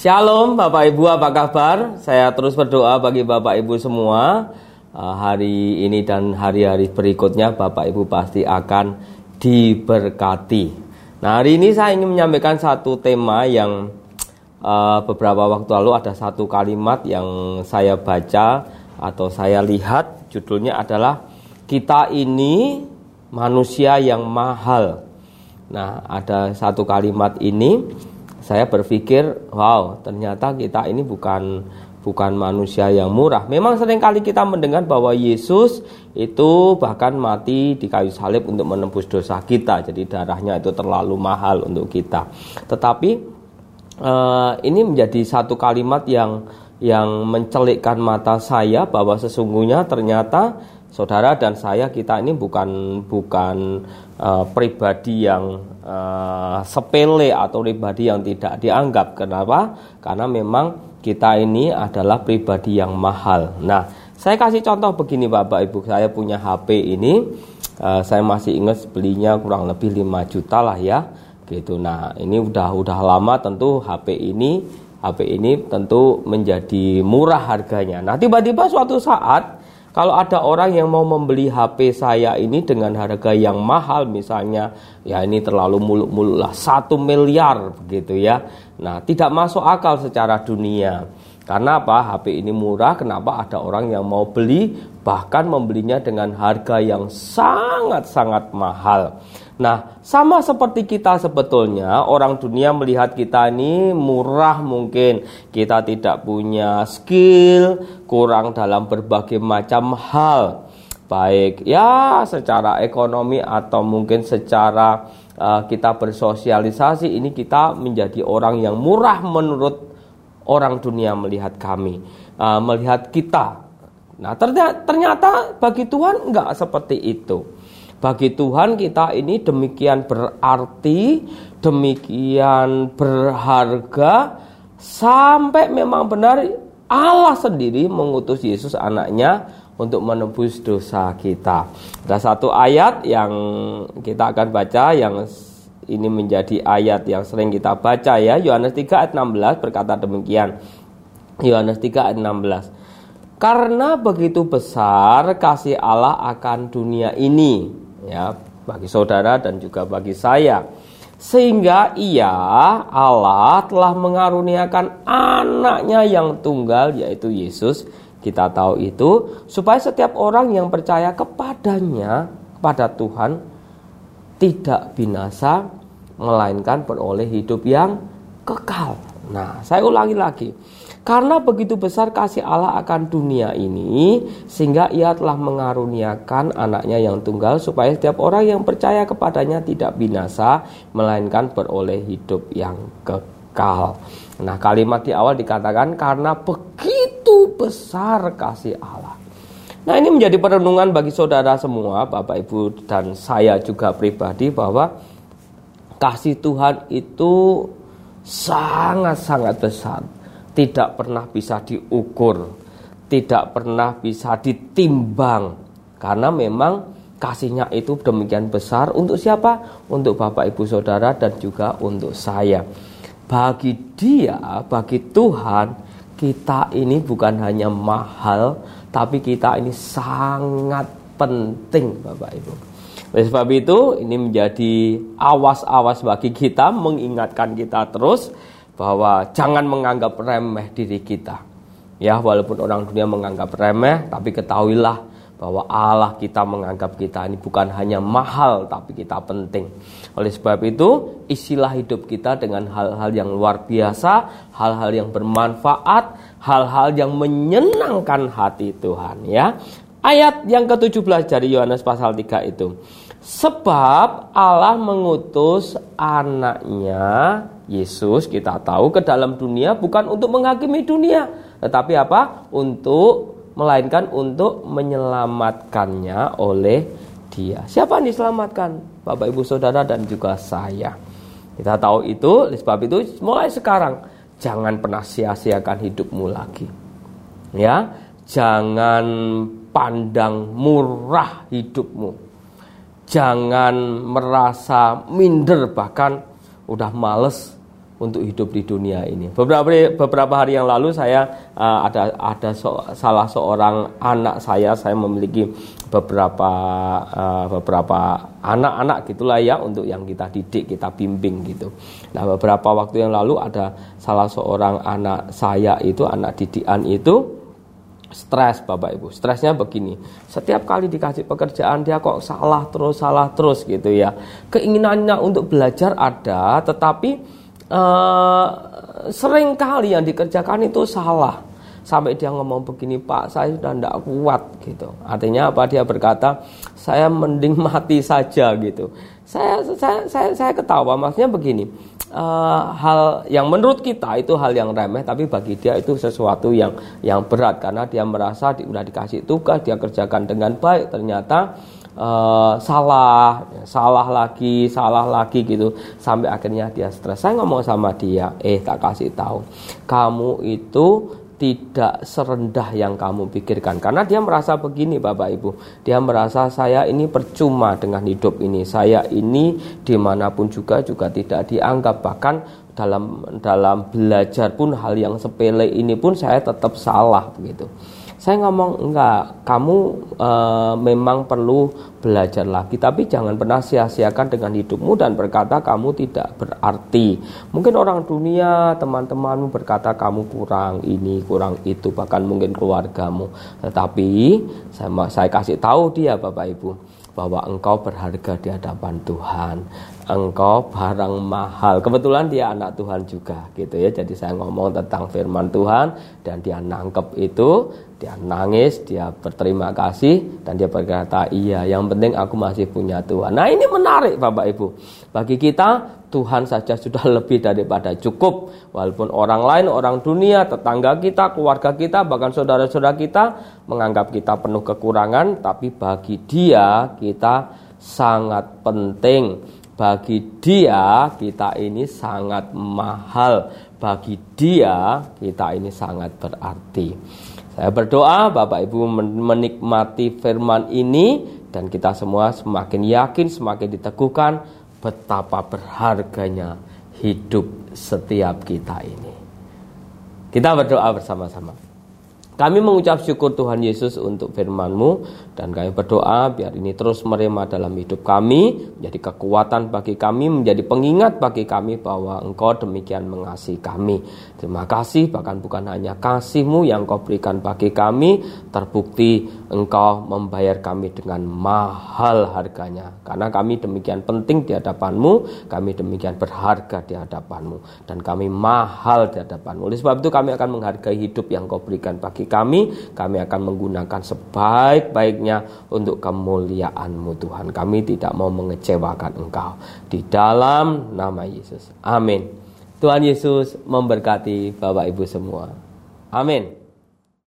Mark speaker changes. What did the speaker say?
Speaker 1: Shalom Bapak Ibu apa kabar? Saya terus berdoa bagi Bapak Ibu semua. Uh, Hari ini dan hari-hari berikutnya Bapak Ibu pasti akan diberkati. Nah hari ini saya ingin menyampaikan satu tema yang uh, Beberapa waktu lalu ada satu kalimat yang saya baca Atau saya lihat. Judulnya adalah Kita ini manusia yang mahal. Nah ada satu kalimat ini saya berpikir, wow, ternyata kita ini bukan bukan manusia yang murah. Memang sering kali kita mendengar bahwa Yesus itu bahkan mati di kayu salib untuk menembus dosa kita. Jadi darahnya itu terlalu mahal untuk kita. Tetapi uh, ini menjadi satu kalimat yang yang mencelikkan mata saya bahwa sesungguhnya ternyata saudara dan saya kita ini bukan bukan uh, pribadi yang uh, sepele atau pribadi yang tidak dianggap. Kenapa? Karena memang kita ini adalah pribadi yang mahal. Nah, saya kasih contoh begini Bapak Ibu, saya punya HP ini uh, saya masih ingat belinya kurang lebih 5 juta lah ya. Gitu. Nah, ini udah udah lama tentu HP ini HP ini tentu menjadi murah harganya. Nah, tiba-tiba suatu saat kalau ada orang yang mau membeli HP saya ini dengan harga yang mahal misalnya ya ini terlalu muluk-muluk lah satu miliar begitu ya. Nah tidak masuk akal secara dunia. Karena apa? HP ini murah, kenapa ada orang yang mau beli bahkan membelinya dengan harga yang sangat-sangat mahal. Nah, sama seperti kita sebetulnya, orang dunia melihat kita ini murah mungkin, kita tidak punya skill, kurang dalam berbagai macam hal, baik ya secara ekonomi atau mungkin secara uh, kita bersosialisasi ini kita menjadi orang yang murah menurut orang dunia melihat kami, uh, melihat kita. Nah, ternyata, ternyata bagi Tuhan enggak seperti itu. Bagi Tuhan kita ini demikian berarti, demikian berharga sampai memang benar Allah sendiri mengutus Yesus anaknya untuk menebus dosa kita. Ada satu ayat yang kita akan baca yang ini menjadi ayat yang sering kita baca ya. Yohanes 3 ayat 16 berkata demikian. Yohanes 3 ayat 16. Karena begitu besar kasih Allah akan dunia ini ya bagi saudara dan juga bagi saya sehingga ia Allah telah mengaruniakan anaknya yang tunggal yaitu Yesus kita tahu itu supaya setiap orang yang percaya kepadanya kepada Tuhan tidak binasa melainkan beroleh hidup yang kekal. Nah, saya ulangi lagi. Karena begitu besar kasih Allah akan dunia ini, sehingga ia telah mengaruniakan anaknya yang tunggal, supaya setiap orang yang percaya kepadanya tidak binasa, melainkan beroleh hidup yang kekal. Nah kalimat di awal dikatakan karena begitu besar kasih Allah. Nah ini menjadi perenungan bagi saudara semua, Bapak Ibu dan saya juga pribadi bahwa kasih Tuhan itu sangat-sangat besar tidak pernah bisa diukur, tidak pernah bisa ditimbang karena memang kasihnya itu demikian besar untuk siapa? Untuk Bapak Ibu Saudara dan juga untuk saya. Bagi dia, bagi Tuhan, kita ini bukan hanya mahal, tapi kita ini sangat penting Bapak Ibu. Oleh sebab itu, ini menjadi awas-awas bagi kita, mengingatkan kita terus bahwa jangan menganggap remeh diri kita. Ya, walaupun orang dunia menganggap remeh, tapi ketahuilah bahwa Allah kita menganggap kita ini bukan hanya mahal, tapi kita penting. Oleh sebab itu, isilah hidup kita dengan hal-hal yang luar biasa, hal-hal yang bermanfaat, hal-hal yang menyenangkan hati Tuhan. Ya, ayat yang ke-17 dari Yohanes pasal 3 itu. Sebab Allah mengutus anaknya Yesus kita tahu ke dalam dunia bukan untuk menghakimi dunia, tetapi apa? Untuk melainkan untuk menyelamatkannya oleh dia. Siapa yang diselamatkan? Bapak Ibu Saudara dan juga saya. Kita tahu itu, sebab itu mulai sekarang jangan pernah sia-siakan hidupmu lagi. Ya, jangan pandang murah hidupmu. Jangan merasa minder bahkan udah males untuk hidup di dunia ini. Beberapa beberapa hari yang lalu saya uh, ada ada so, salah seorang anak saya saya memiliki beberapa uh, beberapa anak-anak gitulah ya untuk yang kita didik, kita bimbing gitu. Nah, beberapa waktu yang lalu ada salah seorang anak saya itu anak didikan itu stres Bapak Ibu. Stresnya begini. Setiap kali dikasih pekerjaan dia kok salah terus salah terus gitu ya. Keinginannya untuk belajar ada, tetapi uh, sering kali yang dikerjakan itu salah. Sampai dia ngomong begini, Pak, saya sudah tidak kuat gitu. Artinya apa? Dia berkata, saya mending mati saja gitu. Saya saya saya, saya ketawa, maksudnya begini uh, hal yang menurut kita itu hal yang remeh tapi bagi dia itu sesuatu yang yang berat. Karena dia merasa di, udah dikasih tugas dia kerjakan dengan baik ternyata uh, salah salah lagi salah lagi gitu. Sampai akhirnya dia stres. Saya ngomong sama dia eh tak kasih tahu. Kamu itu tidak serendah yang kamu pikirkan. Karena dia merasa begini Bapak Ibu. Dia merasa saya ini percuma dengan hidup ini. Saya ini di mana pun juga juga tidak dianggap. Bahkan dalam dalam belajar pun hal yang sepele ini pun saya tetap salah begitu saya ngomong enggak, kamu e, memang perlu belajar lagi, tapi jangan pernah sia-siakan dengan hidupmu dan berkata kamu tidak berarti. Mungkin orang dunia, teman-temanmu berkata kamu kurang ini, kurang itu, bahkan mungkin keluargamu. Tetapi saya, saya kasih tahu dia Bapak Ibu bahwa engkau berharga di hadapan Tuhan engkau barang mahal. Kebetulan dia anak Tuhan juga gitu ya. Jadi saya ngomong tentang firman Tuhan dan dia nangkep itu, dia nangis, dia berterima kasih dan dia berkata, "Iya, yang penting aku masih punya Tuhan." Nah, ini menarik Bapak Ibu. Bagi kita Tuhan saja sudah lebih daripada cukup. Walaupun orang lain, orang dunia, tetangga kita, keluarga kita, bahkan saudara-saudara kita menganggap kita penuh kekurangan, tapi bagi Dia kita sangat penting bagi dia kita ini sangat mahal. Bagi dia kita ini sangat berarti. Saya berdoa Bapak Ibu menikmati firman ini dan kita semua semakin yakin semakin diteguhkan betapa berharganya hidup setiap kita ini. Kita berdoa bersama-sama kami mengucap syukur Tuhan Yesus untuk firman-Mu dan kami berdoa biar ini terus merema dalam hidup kami, menjadi kekuatan bagi kami, menjadi pengingat bagi kami bahwa Engkau demikian mengasihi kami. Terima kasih bahkan bukan hanya kasih-Mu yang Engkau berikan bagi kami, terbukti Engkau membayar kami dengan mahal harganya. Karena kami demikian penting di hadapan-Mu, kami demikian berharga di hadapan-Mu dan kami mahal di hadapan-Mu. Oleh sebab itu kami akan menghargai hidup yang Engkau berikan bagi kami, kami akan menggunakan sebaik-baiknya untuk kemuliaan-Mu Tuhan. Kami tidak mau mengecewakan Engkau. Di dalam nama Yesus. Amin. Tuhan Yesus memberkati Bapak Ibu semua. Amin.